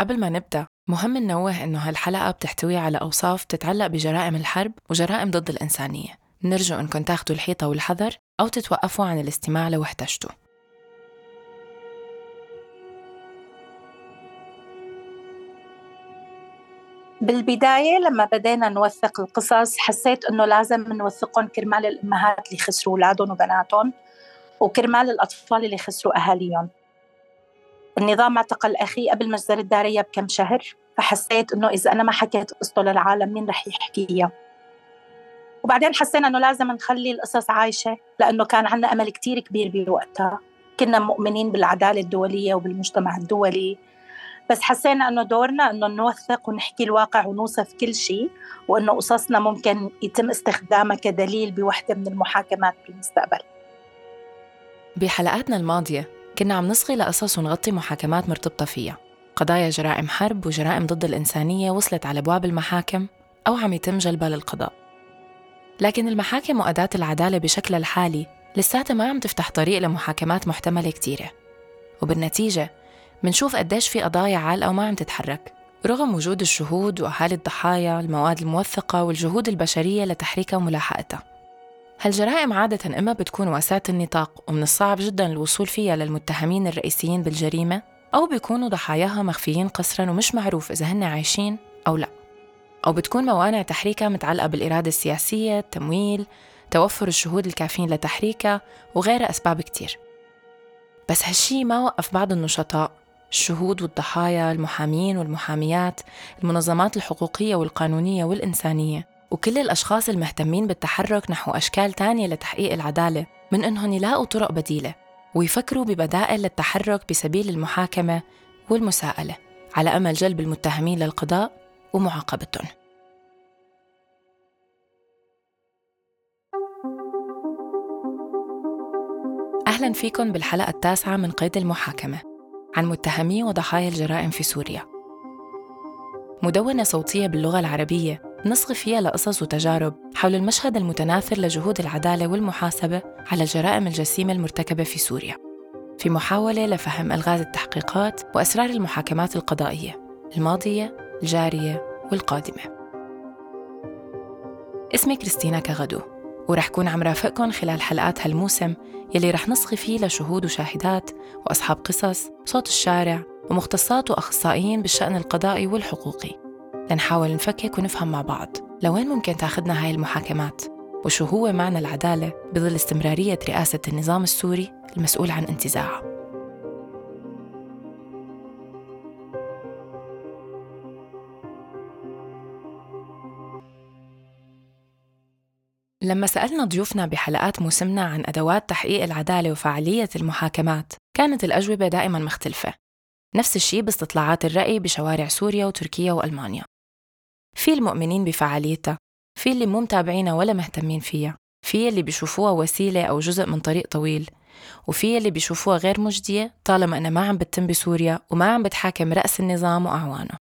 قبل ما نبدأ مهم ننوه إنه هالحلقة بتحتوي على أوصاف تتعلق بجرائم الحرب وجرائم ضد الإنسانية. نرجو إنكم تاخدوا الحيطة والحذر أو تتوقفوا عن الاستماع لو احتجتوا. بالبداية لما بدينا نوثق القصص حسيت إنه لازم نوثقهم كرمال الأمهات اللي خسروا أولادهم وبناتهم وكرمال الأطفال اللي خسروا أهاليهم. النظام اعتقل أخي قبل مجزرة الدارية بكم شهر فحسيت إنه إذا أنا ما حكيت قصته للعالم مين رح يحكيها وبعدين حسينا إنه لازم نخلي القصص عايشة لأنه كان عندنا أمل كتير كبير بوقتها. كنا مؤمنين بالعدالة الدولية وبالمجتمع الدولي. بس حسينا إنه دورنا إنه نوثق ونحكي الواقع ونوصف كل شيء وإنه قصصنا ممكن يتم استخدامها كدليل بوحدة من المحاكمات بالمستقبل. بحلقاتنا الماضية كنا عم نصغي لقصص ونغطي محاكمات مرتبطة فيها، قضايا جرائم حرب وجرائم ضد الإنسانية وصلت على أبواب المحاكم أو عم يتم جلبها للقضاء. لكن المحاكم وأداة العدالة بشكلها الحالي لساتها ما عم تفتح طريق لمحاكمات محتملة كتيرة. وبالنتيجة منشوف قديش في قضايا عالقة وما عم تتحرك رغم وجود الشهود وأهالي الضحايا المواد الموثقة والجهود البشرية لتحريكها وملاحقتها. هالجرائم عادة إما بتكون واسعة النطاق ومن الصعب جدا الوصول فيها للمتهمين الرئيسيين بالجريمة أو بيكونوا ضحاياها مخفيين قسرا ومش معروف إذا هن عايشين أو لا. أو بتكون موانع تحريكها متعلقة بالإرادة السياسية، التمويل، توفر الشهود الكافيين لتحريكها وغيرها أسباب كتير. بس هالشي ما وقف بعض النشطاء الشهود والضحايا المحامين والمحاميات المنظمات الحقوقية والقانونية والإنسانية. وكل الأشخاص المهتمين بالتحرك نحو أشكال تانية لتحقيق العدالة من إنهم يلاقوا طرق بديلة ويفكروا ببدائل للتحرك بسبيل المحاكمة والمساءلة على أمل جلب المتهمين للقضاء ومعاقبتهم. أهلا فيكم بالحلقة التاسعة من قيد المحاكمة عن متهمي وضحايا الجرائم في سوريا. مدونة صوتية باللغة العربية نصغي فيها لقصص وتجارب حول المشهد المتناثر لجهود العدالة والمحاسبة على الجرائم الجسيمة المرتكبة في سوريا. في محاولة لفهم ألغاز التحقيقات وأسرار المحاكمات القضائية الماضية الجارية والقادمة. اسمي كريستينا كغدو ورح كون عم رافقكم خلال حلقات هالموسم يلي رح نصغي فيه لشهود وشاهدات وأصحاب قصص صوت الشارع ومختصات وأخصائيين بالشأن القضائي والحقوقي. لنحاول نفكك ونفهم مع بعض. لوين ممكن تاخدنا هاي المحاكمات؟ وشو هو معنى العدالة بظل استمرارية رئاسة النظام السوري المسؤول عن انتزاعها؟ لما سألنا ضيوفنا بحلقات موسمنا عن أدوات تحقيق العدالة وفعالية المحاكمات كانت الأجوبة دائما مختلفة. نفس الشيء باستطلاعات الرأي بشوارع سوريا وتركيا وألمانيا. في المؤمنين بفعاليتها في اللي مو متابعينها ولا مهتمين فيها في اللي بيشوفوها وسيلة أو جزء من طريق طويل وفي اللي بيشوفوها غير مجدية طالما أنها ما عم بتتم بسوريا وما عم بتحاكم رأس النظام وأعوانه.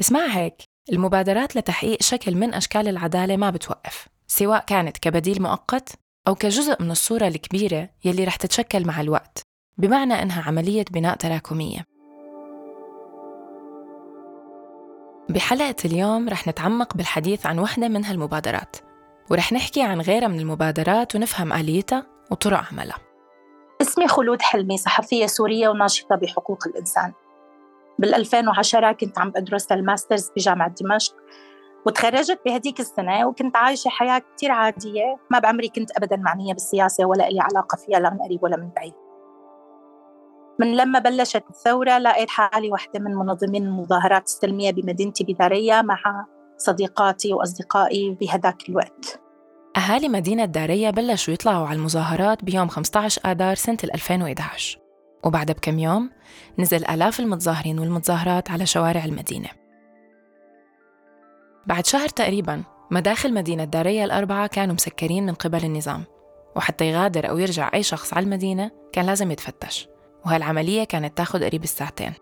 بس مع هيك المبادرات لتحقيق شكل من أشكال العدالة ما بتوقف سواء كانت كبديل مؤقت أو كجزء من الصورة الكبيرة يلي رح تتشكل مع الوقت بمعنى إنها عملية بناء تراكمية. بحلقة اليوم رح نتعمق بالحديث عن وحدة من هالمبادرات ورح نحكي عن غيرها من المبادرات ونفهم آليتها وطرق عملها. اسمي خلود حلمي صحفية سورية وناشطة بحقوق الإنسان. بال 2010 كنت عم بدرس الماسترز بجامعة دمشق وتخرجت بهديك السنة وكنت عايشة حياة كتير عادية. ما بعمري كنت أبدا معنية بالسياسة ولا لي علاقة فيها لا من قريب ولا من بعيد. من لما بلشت الثورة لقيت حالي واحدة من منظمين المظاهرات السلمية بمدينتي بدارية مع صديقاتي وأصدقائي بهداك الوقت. أهالي مدينة دارية بلشوا يطلعوا على المظاهرات بيوم 15 آذار سنة 2011 وبعد بكم يوم نزل آلاف المتظاهرين والمتظاهرات على شوارع المدينة. بعد شهر تقريبا مداخل مدينة دارية الأربعة كانوا مسكرين من قبل النظام وحتى يغادر أو يرجع أي شخص على المدينة كان لازم يتفتش. وهالعملية كانت تاخد قريب الساعتين.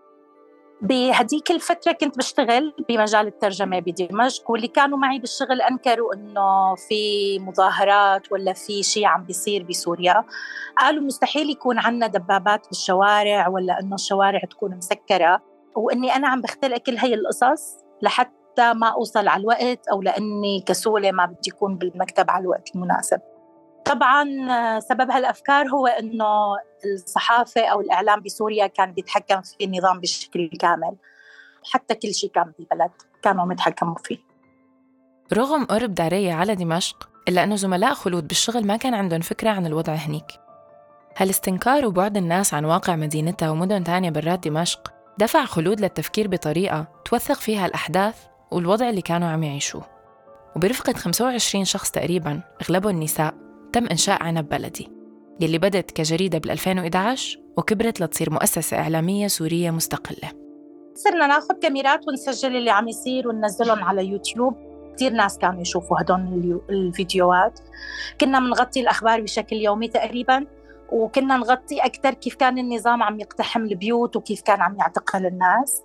بهديك الفترة كنت بشتغل بمجال الترجمة بدمشق واللي كانوا معي بالشغل أنكروا إنه في مظاهرات ولا في شيء عم بيصير بسوريا. قالوا مستحيل يكون عندنا دبابات بالشوارع ولا إنه الشوارع تكون مسكرة. وإني أنا عم بختلق كل هي القصص لحتى ما أوصل على الوقت أو لأني كسولة ما بدي أكون بالمكتب على الوقت المناسب. طبعا سبب هالأفكار هو إنه الصحافة أو الإعلام بسوريا كان بيتحكم في النظام بشكل كامل. حتى كل شيء كان بالبلد كانوا متحكموا فيه. رغم قرب دارية على دمشق إلا أنه زملاء خلود بالشغل ما كان عندهم فكرة عن الوضع هنيك. هالاستنكار وبعد الناس عن واقع مدينتها ومدن تانية برات دمشق دفع خلود للتفكير بطريقة توثق فيها الأحداث والوضع اللي كانوا عم يعيشوه. وبرفقة 25 شخص تقريباً أغلبهم نساء. تم إنشاء عنب بلدي يلي بدت كجريدة بال 2011 وكبرت لتصير مؤسسة إعلامية سورية مستقلة. صرنا ناخذ كاميرات ونسجل اللي عم يصير وننزلهم على يوتيوب. كثير ناس كانوا يشوفوا هدول الفيديوهات. كنا بنغطي الأخبار بشكل يومي تقريباً وكنا نغطي أكثر كيف كان النظام عم يقتحم البيوت وكيف كان عم يعتقل الناس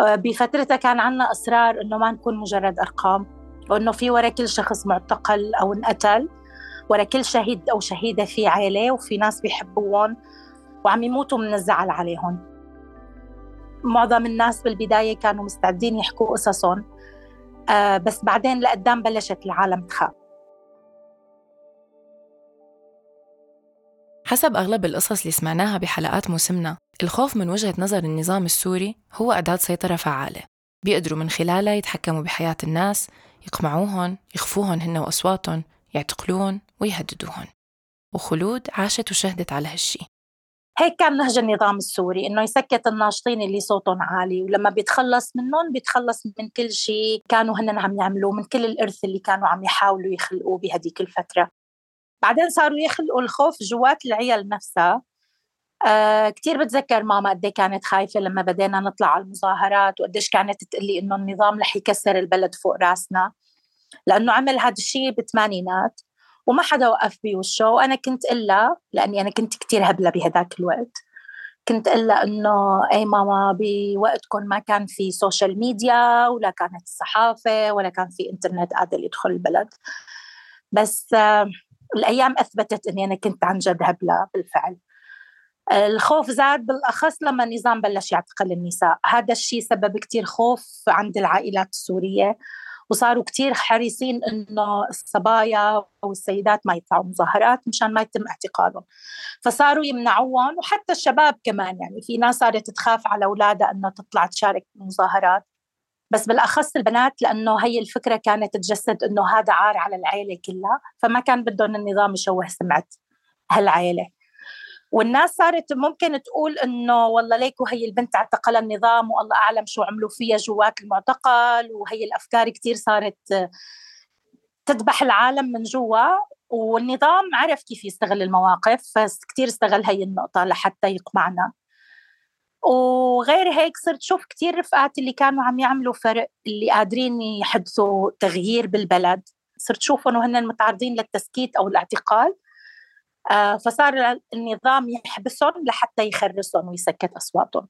آه، بفترتها كان عنا إصرار إنه ما نكون مجرد أرقام وإنه في ورا كل شخص معتقل أو انقتل. ورا كل شهيد أو شهيدة في عائلة وفي ناس بيحبوهم وعم يموتوا من الزعل عليهم. معظم الناس بالبداية كانوا مستعدين يحكوا قصصهم آه بس بعدين لقدام بلشت العالم تخاف. حسب أغلب القصص اللي سمعناها بحلقات موسمنا الخوف من وجهة نظر النظام السوري هو أداة سيطرة فعالة. بيقدروا من خلالها يتحكموا بحياة الناس يقمعوهن يخفوهن هن وأصواتهم يعتقلوهن ويهددوهن. وخلود عاشت وشهدت على هالشي. هيك كان نهج النظام السوري إنه يسكت الناشطين اللي صوتهم عالي ولما بيتخلص منهم بيتخلص من كل شيء كانوا هن عم يعملوه من كل الإرث اللي كانوا عم يحاولوا يخلقوه بهديك الفترة. بعدين صاروا يخلقوا الخوف جوات العيال نفسها. آه كثير بتذكر ماما قد إيه كانت خايفة لما بدينا نطلع على المظاهرات وقديش كانت تقلي إنه النظام رح يكسر البلد فوق راسنا. لأنه عمل هذا الشيء بالثمانينات وما حدا وقف بوشه وأنا كنت إلا لأني أنا كنت كثير هبلة بهداك الوقت. كنت إلا إنه أي ماما بوقتكم ما كان في social media ولا كانت الصحافة ولا كان في إنترنت قادر يدخل البلد. بس آه الأيام أثبتت أني أنا كنت عن جد هبلة بالفعل. الخوف زاد بالأخص لما النظام بلش يعتقل النساء. هذا الشيء سبب كتير خوف عند العائلات السورية. وصاروا كتير حريصين إنه الصبايا والسيدات ما يطلعوا مظاهرات مشان ما يتم اعتقالهم. فصاروا يمنعوهم وحتى الشباب كمان يعني في ناس صارت تخاف على أولادها إنه تطلع تشارك بالمظاهرات بس بالأخص البنات لأنه هي الفكرة كانت تجسد إنه هذا عار على العائله كلها فما كان بدهم النظام يشوه سمعة هالعائله والناس صارت ممكن تقول إنه والله ليكو هي البنت اعتقلها النظام والله أعلم شو عملوا فيها جوات المعتقل وهي الأفكار كثير صارت تذبح العالم من جوا. والنظام عرف كيف يستغل المواقف فكتير استغل هي النقطة لحتى يقمعنا. وغير هيك صرت شوف كتير رفقات اللي كانوا عم يعملوا فرق اللي قادرين يحدثوا تغيير بالبلد. صرت شوفهم وهن متعرضين للتسكيت أو الاعتقال. فصار النظام يحبسهم لحتى يخرسهم ويسكت أصواتهم.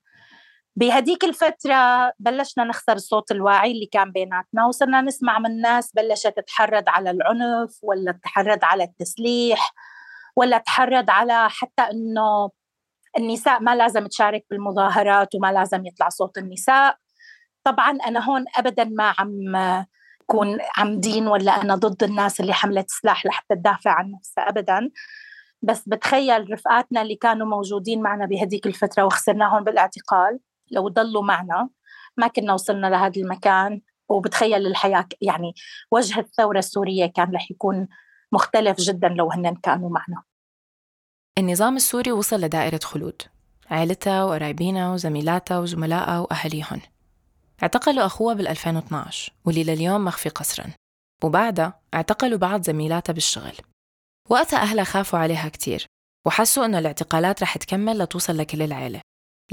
بهديك الفترة بلشنا نخسر الصوت الواعي اللي كان بيناتنا وصرنا نسمع من ناس بلشت تحرض على العنف ولا تحرض على التسليح ولا تحرض على حتى إنه النساء ما لازم تشارك بالمظاهرات وما لازم يطلع صوت النساء. طبعا أنا هون أبدا ما عم كون عمدين ولا أنا ضد الناس اللي حملت سلاح لحتى تدافع عن نفسها أبدا. بس بتخيل رفقاتنا اللي كانوا موجودين معنا بهديك الفترة وخسرناهم بالاعتقال لو ضلوا معنا ما كنا وصلنا لهذا المكان. وبتخيل الحياة يعني وجه الثورة السورية كان رح يكون مختلف جدا لو هن كانوا معنا. النظام السوري وصل لدائرة خلود. عائلتها وقرايبينها وزميلاتها وزملائها وأهليهن اعتقلوا أخوها بال 2012 واللي لليوم مخفي قسرا وبعدها اعتقلوا بعض زميلاتها بالشغل. وقتها أهلها خافوا عليها كتير وحسوا إنه الاعتقالات رح تكمل لتوصل لكل العيلة.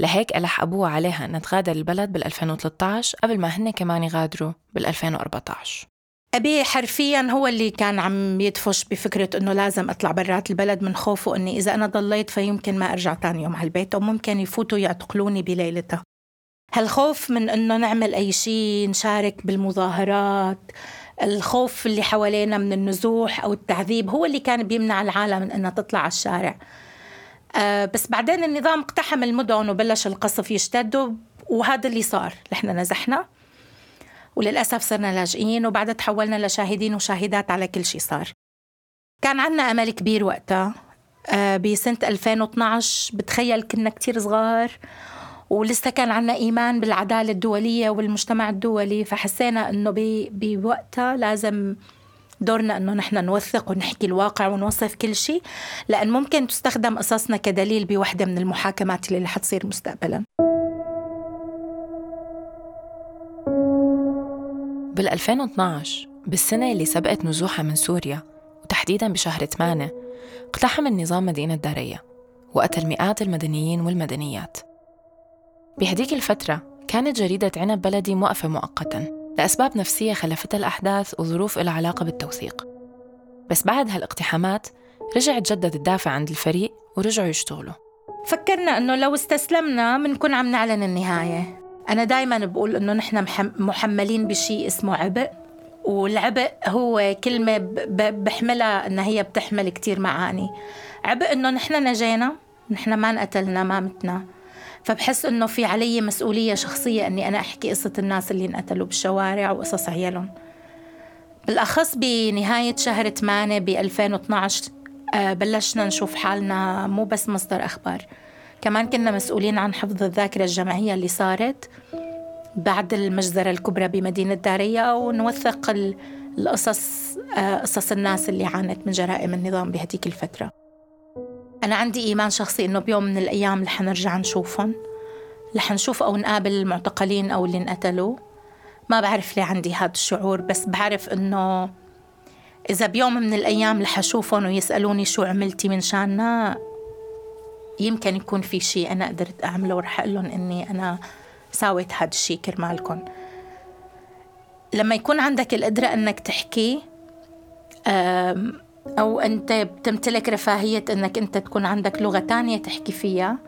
لهيك ألح أبوها عليها أنها تغادر البلد بال 2013 قبل ما هن كمان يغادروا بال 2014 أبي حرفيا هو اللي كان عم يدفش بفكرة إنه لازم أطلع برات البلد من خوفه إني إذا أنا ضليت فيمكن ما أرجع تاني يوم على البيت أو ممكن يفوتوا يعتقلوني بليلتها. هالخوف من إنه نعمل أي شيء نشارك بالمظاهرات الخوف اللي حوالينا من النزوح أو التعذيب هو اللي كان بيمنع العالم من إنها تطلع على الشارع. آه بس بعدين النظام اقتحم المدن وبلش القصف يشتد وهذا اللي صار. نحن نزحنا وللأسف صرنا لاجئين وبعدها تحولنا لشاهدين وشاهدات على كل شيء صار. كان عنا أمل كبير وقتها. آه، بسنة 2012 بتخيل كنا كتير صغار. ولسه كان عنا إيمان بالعدالة الدولية والمجتمع الدولي فحسينا أنه بوقتها لازم دورنا إنه نحن نوثق ونحكي الواقع ونوصف كل شيء لأن ممكن تستخدم قصصنا كدليل بوحدة من المحاكمات اللي رح تصير مستقبلا. بال 2012 بالسنة اللي سبقت نزوحها من سوريا وتحديدا بشهر 8 اقتحم النظام مدينة داريا وقتل مئات المدنيين والمدنيات. بهديك الفترة كانت جريدة عنب بلدي موقفة مؤقتا لأسباب نفسية خلفتها الأحداث وظروف لها علاقة بالتوثيق. بس بعد هالاقتحامات رجع تجدد الدافع عند الفريق ورجعوا يشتغلوا. فكرنا إنه لو استسلمنا بنكون عم نعلن النهاية. أنا دائما بقول إنه نحن محملين بشيء اسمه عبء والعبء هو كلمة بحملها إنها هي بتحمل كتير معاني. عبء إنه نحن نجينا نحن ما انقتلنا ما متنا. فبحس إنه في علي مسؤولية شخصية إني أنا أحكي قصة الناس اللي انقتلوا بالشوارع وقصص عيالهم. بالأخص بنهاية شهر 8 ب 2012 آه، بلشنا نشوف حالنا مو بس مصدر أخبار. كمان كنا مسؤولين عن حفظ الذاكرة الجماعية اللي صارت بعد المجزرة الكبرى بمدينة داريا ونوثق القصص آه، قصص الناس اللي عانت من جرائم النظام بهديك الفترة. أنا عندي إيمان شخصي إنه بيوم من الأيام رح نرجع نشوفهم. رح نشوف أو نقابل المعتقلين أو اللي انقتلوا. ما بعرف ليه عندي هذا الشعور بس بعرف إنه إذا بيوم من الأيام رح أشوفهم ويسألوني شو عملتي من شاننا يمكن يكون في شيء أنا قدرت أعمله ورح أقول لهم إني أنا ساويت هذا الشيء كرمالكم. لما يكون عندك القدرة أنك تحكي أو أنت بتمتلك رفاهية أنك أنت تكون عندك لغة تانية تحكي فيها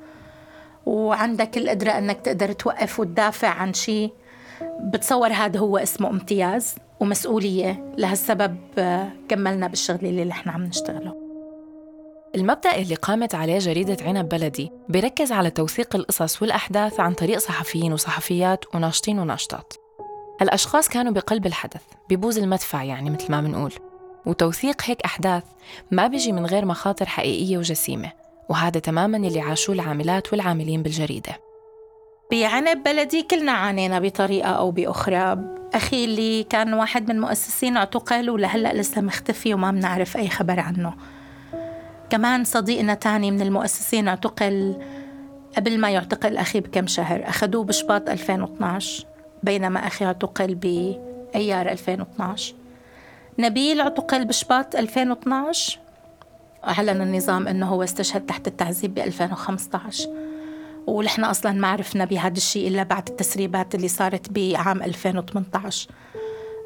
وعندك القدرة أنك تقدر توقف وتدافع عن شيء. بتصور هذا هو اسمه امتياز ومسؤولية. لهالسبب آه، كملنا بالشغل اللي نحن عم نشتغله. المبدأ اللي قامت عليه جريدة عنب بلدي بيركز على توثيق القصص والأحداث عن طريق صحفيين وصحفيات وناشطين وناشطات. الأشخاص كانوا بقلب الحدث ببوز المدفع يعني مثل ما بنقول. وتوثيق هيك أحداث ما بيجي من غير مخاطر حقيقية وجسيمة وهذا تماما اللي عاشوه العاملات والعاملين بالجريدة. بعنب بلدي كلنا عانينا بطريقة أو بأخرى. أخي اللي كان واحد من مؤسسين اعتقل ولهلأ لسه مختفي وما بنعرف أي خبر عنه. كمان صديقنا تاني من المؤسسين اعتقل قبل ما يعتقل أخي بكم شهر أخذوه بشباط 2012 بينما أخي اعتقل بأيار 2012 نبيل اعتقل بشباط 2012 أعلن النظام أنه هو استشهد تحت التعذيب ب 2015 ونحن أصلا ما عرفنا بهذا الشيء إلا بعد التسريبات اللي صارت بعام 2018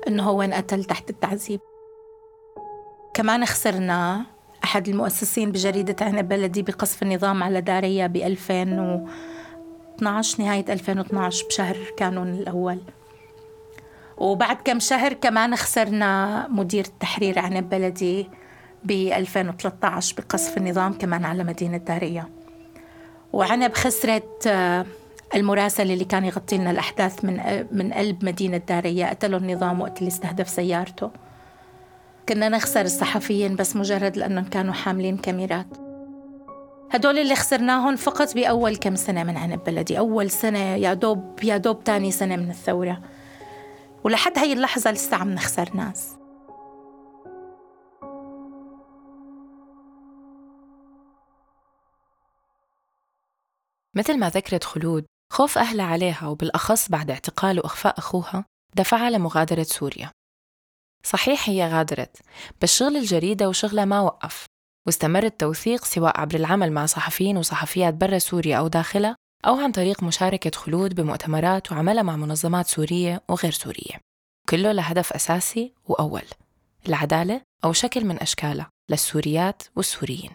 أنه هو انقتل تحت التعذيب. كمان خسرنا أحد المؤسسين بجريدة عنب بلدي بقصف النظام على داريا ب 2012 نهاية 2012 بشهر كانون الأول. وبعد كم شهر كمان خسرنا مدير التحرير عنب بلدي ب 2013 بقصف النظام كمان على مدينة داريا وعنب خسرت آه، المراسل اللي كان يغطي لنا الأحداث من آه، من قلب مدينة داريا قتلوا النظام وقت اللي استهدف سيارته. كنا نخسر الصحفيين بس مجرد لأنهم كانوا حاملين كاميرات. هدول اللي خسرناهم فقط بأول كم سنة من عنب بلدي. أول سنة يا دوب يا دوب تاني سنة من الثورة. ولحد هاي اللحظة لسه عم نخسر ناس. مثل ما ذكرت خلود خوف أهلها عليها وبالأخص بعد اعتقال وإخفاء أخوها دفعها لمغادرة سوريا. صحيح هي غادرت بس شغل الجريدة وشغلها ما وقف واستمر التوثيق سواء عبر العمل مع صحفيين وصحفيات برا سوريا أو داخلها أو عن طريق مشاركة خلود بمؤتمرات وعملها مع منظمات سورية وغير سورية. كله لهدف أساسي وأول العدالة أو شكل من أشكالها للسوريات والسوريين.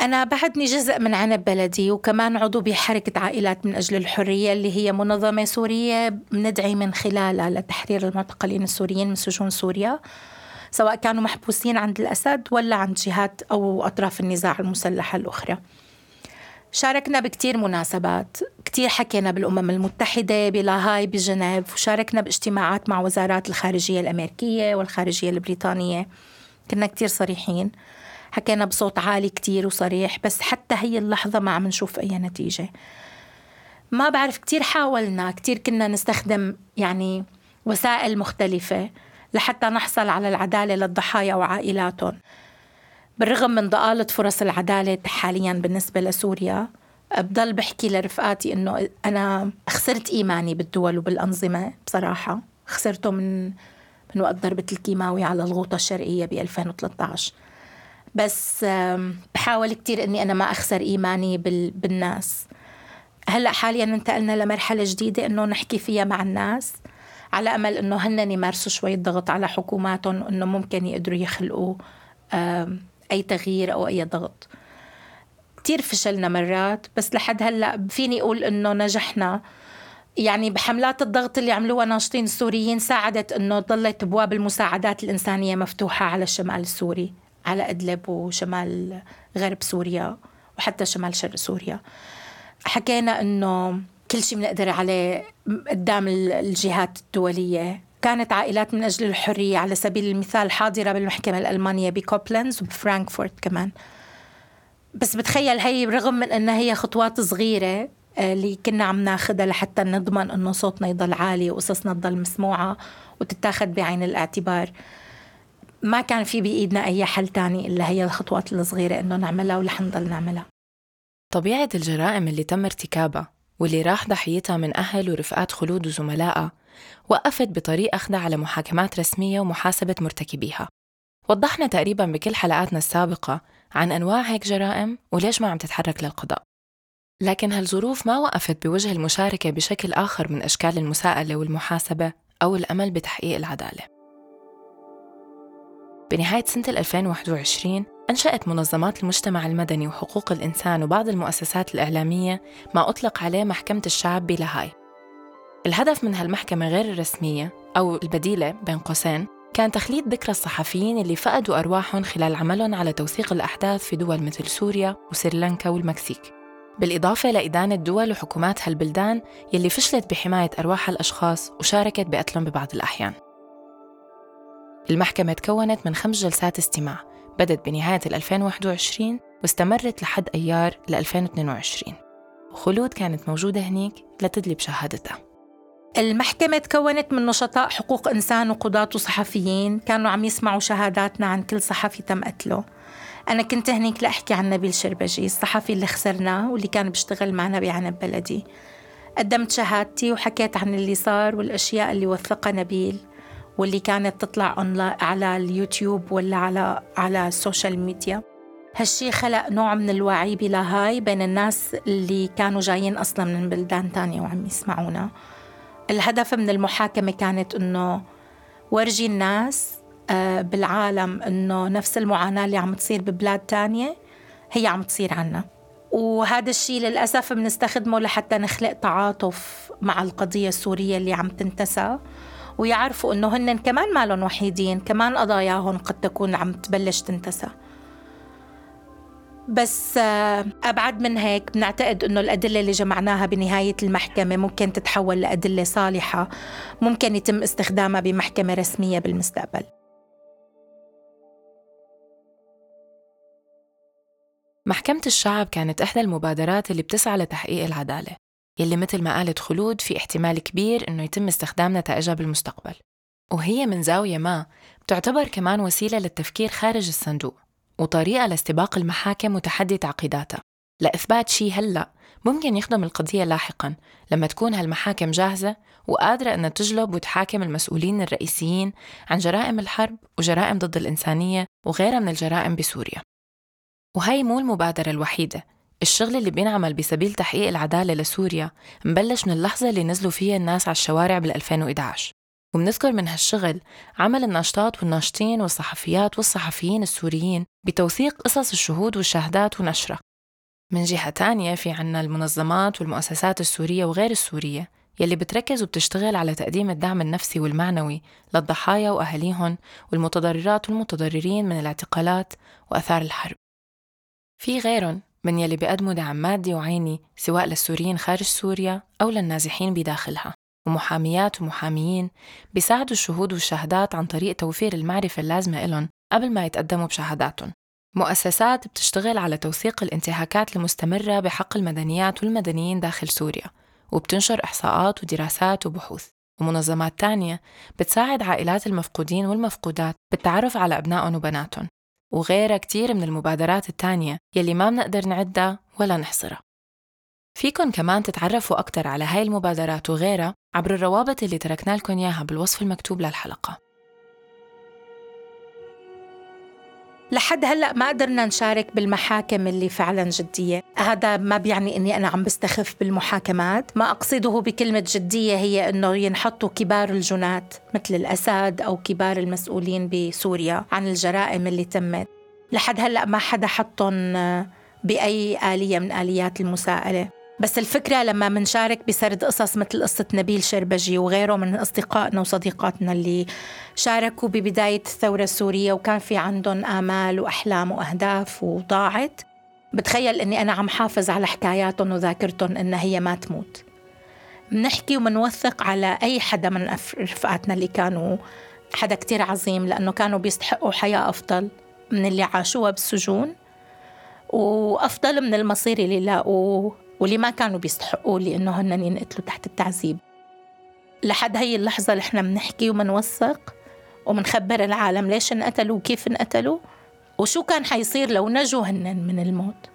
أنا بعدني جزء من عنب بلدي وكمان عضو بحركة عائلات من أجل الحرية اللي هي منظمة سورية بندعي من خلالها لتحرير المعتقلين السوريين من سجون سوريا سواء كانوا محبوسين عند الأسد ولا عند جهات أو أطراف النزاع المسلحة الأخرى. شاركنا بكتير مناسبات. كتير حكينا بالأمم المتحدة بلاهاي بجنيف. وشاركنا باجتماعات مع وزارات الخارجية الأمريكية والخارجية البريطانية. كنا كتير صريحين. حكينا بصوت عالي كتير وصريح بس حتى هي اللحظة ما عم نشوف أي نتيجة. ما بعرف كتير حاولنا. كتير كنا نستخدم يعني وسائل مختلفة لحتى نحصل على العدالة للضحايا وعائلاتهم. بالرغم من ضآلة فرص العدالة حاليا بالنسبة لسوريا بضل بحكي لرفقاتي إنه أنا خسرت إيماني بالدول وبالأنظمة بصراحة. خسرته من من وقت ضربة الكيماوي على الغوطة الشرقية ب 2013 بس بحاول كتير إني أنا ما أخسر إيماني بالناس. هلأ حاليا انتقلنا لمرحلة جديدة إنه نحكي فيها مع الناس على أمل إنه هن يمارسوا شوية ضغط على حكوماتهم إنه ممكن يقدروا يخلقوا أي تغيير أو أي ضغط. كتير فشلنا مرات بس لحد هلأ فيني أقول إنه نجحنا. يعني بحملات الضغط اللي عملوها ناشطين السوريين ساعدت إنه ضلت أبواب المساعدات الإنسانية مفتوحة على الشمال السوري على أدلب وشمال غرب سوريا وحتى شمال شرق سوريا. حكينا إنه كل شيء بنقدر عليه قدام الجهات الدولية. كانت عائلات من أجل الحرية على سبيل المثال حاضرة بالمحكمة الألمانية بكوبلنز وبفرانكفورت كمان. بس بتخيل هي رغم من أنها هي خطوات صغيرة آه، اللي كنا عم ناخدها لحتى نضمن إنه صوتنا يضل عالي وقصصنا تضل مسموعة وتتاخد بعين الاعتبار. ما كان في بإيدنا أي حل تاني إلا هي الخطوات الصغيرة إنه نعملها ورح نضل نعملها. طبيعة الجرائم اللي تم ارتكابها واللي راح ضحيتها من أهل ورفقات خلود وزملائها وقفت بطريق أخذها على محاكمات رسمية ومحاسبة مرتكبيها. وضحنا تقريبا بكل حلقاتنا السابقة عن أنواع هيك جرائم وليش ما عم تتحرك للقضاء. لكن هالظروف ما وقفت بوجه المشاركة بشكل آخر من أشكال المساءلة والمحاسبة أو الأمل بتحقيق العدالة. بنهاية سنة 2021 أنشأت منظمات المجتمع المدني وحقوق الإنسان وبعض المؤسسات الإعلامية ما أطلق عليه محكمة الشعب بلاهاي الهدف من هالمحكمة غير الرسمية أو البديلة بين قوسين كان تخليد ذكرى الصحفيين اللي فقدوا أرواحهم خلال عملهم على توثيق الأحداث في دول مثل سوريا وسريلانكا والمكسيك. بالإضافة لإدانة دول وحكومات هالبلدان يلي فشلت بحماية أرواح الأشخاص وشاركت بقتلهم ببعض الأحيان. المحكمة تكونت من خمس جلسات استماع. بدت بنهاية 2021 واستمرت لحد أيار 2022 وخلود كانت موجودة هنيك لتدلي بشهادتها المحكمة تكونت من نشطاء حقوق إنسان وقضاة وصحفيين. كانوا عم يسمعوا شهاداتنا عن كل صحفي تم قتله. أنا كنت هنيك لأحكي عن نبيل شربجي الصحفي اللي خسرناه واللي كان بيشتغل معنا بعنب بلدي. قدمت شهادتي وحكيت عن اللي صار والأشياء اللي وثقها نبيل. واللي كانت تطلع على اليوتيوب ولا على على ال social media هالشي خلق نوع من الوعي بلاهاي بين الناس اللي كانوا جايين أصلا من بلدان تانية وعم يسمعونا. الهدف من المحاكمة كانت إنه ورجي الناس آه، بالعالم إنه نفس المعاناة اللي عم تصير ببلاد تانية هي عم تصير عنا. وهذا الشيء للأسف بنستخدمه لحتى نخلق تعاطف مع القضية السورية اللي عم تنتسى. ويعرفوا إنه هن كمان مالهم وحيدين كمان قضاياهم قد تكون عم تبلش تنتسى. بس آه، أبعد من هيك بنعتقد أنه الأدلة اللي جمعناها بنهاية المحكمة ممكن تتحول لأدلة صالحة ممكن يتم استخدامها بمحكمة رسمية بالمستقبل. محكمة الشعب كانت إحدى المبادرات اللي بتسعى لتحقيق العدالة. يلي مثل ما قالت خلود في احتمال كبير إنه يتم استخدام نتائجها بالمستقبل وهي من زاوية ما بتعتبر كمان وسيلة للتفكير خارج الصندوق وطريقة لاستباق المحاكم وتحدي تعقيداتها. لإثبات شيء هلأ ممكن يخدم القضية لاحقا لما تكون هالمحاكم جاهزة وقادرة أنها تجلب وتحاكم المسؤولين الرئيسيين عن جرائم الحرب وجرائم ضد الإنسانية وغيرها من الجرائم بسوريا. وهي مو المبادرة الوحيدة الشغل اللي بينعمل بسبيل تحقيق العدالة لسوريا مبلش من اللحظة اللي نزلوا فيها الناس على الشوارع بال 2011 وبنذكر من هالشغل عمل الناشطات والناشطين والصحفيات والصحفيين السوريين بتوثيق قصص الشهود والشهادات ونشرها. من جهة تانية في عنا المنظمات والمؤسسات السورية وغير السورية يلي بتركز وبتشتغل على تقديم الدعم النفسي والمعنوي للضحايا وأهاليهم والمتضررات والمتضررين من الاعتقالات وأثار الحرب. في غيرهم من يلي بيقدموا دعم مادي وعيني سواء للسوريين خارج سوريا أو للنازحين بداخلها. ومحاميات ومحاميين بيساعدوا الشهود والشهادات عن طريق توفير المعرفة اللازمة لهم قبل ما يتقدموا بشهاداتهم. مؤسسات بتشتغل على توثيق الانتهاكات المستمرة بحق المدنيات والمدنيين داخل سوريا وبتنشر إحصاءات ودراسات وبحوث. ومنظمات تانية بتساعد عائلات المفقودين والمفقودات بالتعرف على أبنائهم وبناتهم. وغيرها كتير من المبادرات التانية يلي ما بنقدر نعدها ولا نحصرها. فيكن كمان تتعرفوا أكتر على هاي المبادرات وغيرها عبر الروابط اللي تركنا لكم إياها بالوصف المكتوب للحلقة. لحد هلأ ما قدرنا نشارك بالمحاكم اللي فعلا جدية، هذا ما بيعني إني أنا عم بستخف بالمحاكمات، ما أقصده بكلمة جدية هي إنه ينحطوا كبار الجنات مثل الأسد أو كبار المسؤولين بسوريا عن الجرائم اللي تمت. لحد هلأ ما حدا حطهم بأي آلية من آليات المساءلة. بس الفكرة لما منشارك بسرد قصص مثل قصة نبيل شربجي وغيره من أصدقائنا وصديقاتنا اللي شاركوا ببداية الثورة السورية وكان في عندهم آمال وأحلام وأهداف وضاعت بتخيل أني أنا عم حافظ على حكاياتهم وذاكرتهم أنها هي ما تموت. بنحكي ومنوثق على أي حدا من رفقاتنا اللي كانوا حدا كتير عظيم لأنه كانوا بيستحقوا حياة أفضل من اللي عاشوها بالسجون وأفضل من المصير اللي لاقوه. واللي ما كانوا بيستحقوا لي إنه هن ينقتلوا تحت التعذيب. لحد هي اللحظة اللي إحنا بنحكي ومنوثق ومنخبر العالم ليش انقتلوا وكيف انقتلوا وشو كان حيصير لو نجوا هن من الموت.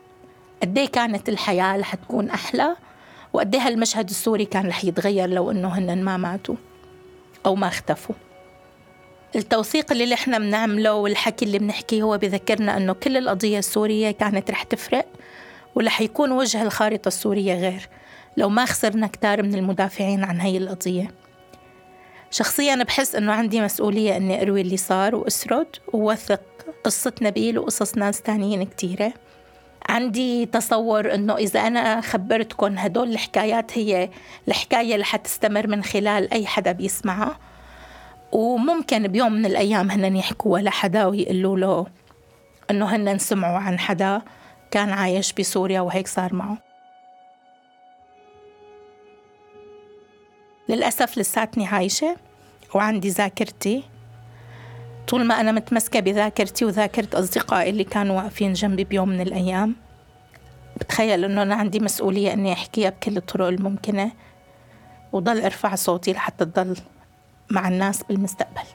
قد كانت الحياة رح تكون أحلى وقد هالمشهد السوري كان رح يتغير لو إنه هن ما ماتوا أو ما اختفوا. التوثيق اللي إحنا بنعمله والحكي اللي بنحكيه هو بذكرنا إنه كل القضية السورية كانت رح تفرق ورح يكون وجه الخارطة السورية غير لو ما خسرنا كتار من المدافعين عن هي القضية. شخصيا بحس أنه عندي مسؤولية أني أروي اللي صار وأسرد ووثق قصة نبيل وقصص ناس تانيين كتيرة. عندي تصور أنه إذا أنا خبرتكم هدول الحكايات هي الحكاية اللي حتستمر من خلال أي حدا بيسمعها. وممكن بيوم من الأيام هن يحكوا لحدا ويقولوا له أنه هن سمعوا عن حدا. كان عايش بسوريا وهيك صار معه. للأسف لساتني عايشة وعندي ذاكرتي. طول ما أنا متمسكة بذاكرتي وذاكرة أصدقائي اللي كانوا واقفين جنبي بيوم من الأيام بتخيل إنه أنا عندي مسؤولية إني أحكيها بكل الطرق الممكنة وضل أرفع صوتي لحتى تضل مع الناس بالمستقبل.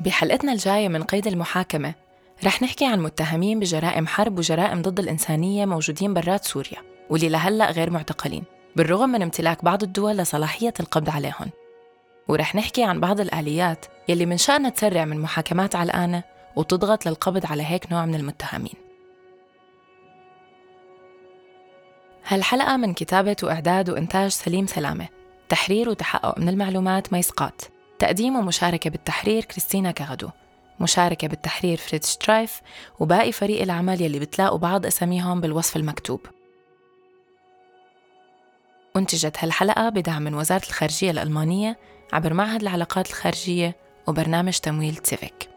بحلقتنا الجاية من قيد المحاكمة. رح نحكي عن متهمين بجرائم حرب وجرائم ضد الإنسانية موجودين برات سوريا واللي لهلأ غير معتقلين بالرغم من امتلاك بعض الدول لصلاحية القبض عليهم. ورح نحكي عن بعض الآليات يلي من شأنها تسرع من محاكمات علقانة وتضغط للقبض على هيك نوع من المتهمين. هالحلقة من كتابة وإعداد وإنتاج سليم سلامة. تحرير وتحقق من المعلومات ميسقات. تقديم ومشاركة بالتحرير كريستينا كغدو مشاركة بالتحرير فريد شترايف وباقي فريق العمل يلي بتلاقوا بعض أساميهم بالوصف المكتوب. أنتجت هالحلقة بدعم من وزارة الخارجية الألمانية عبر معهد العلاقات الخارجية وبرنامج تمويل تسيفيك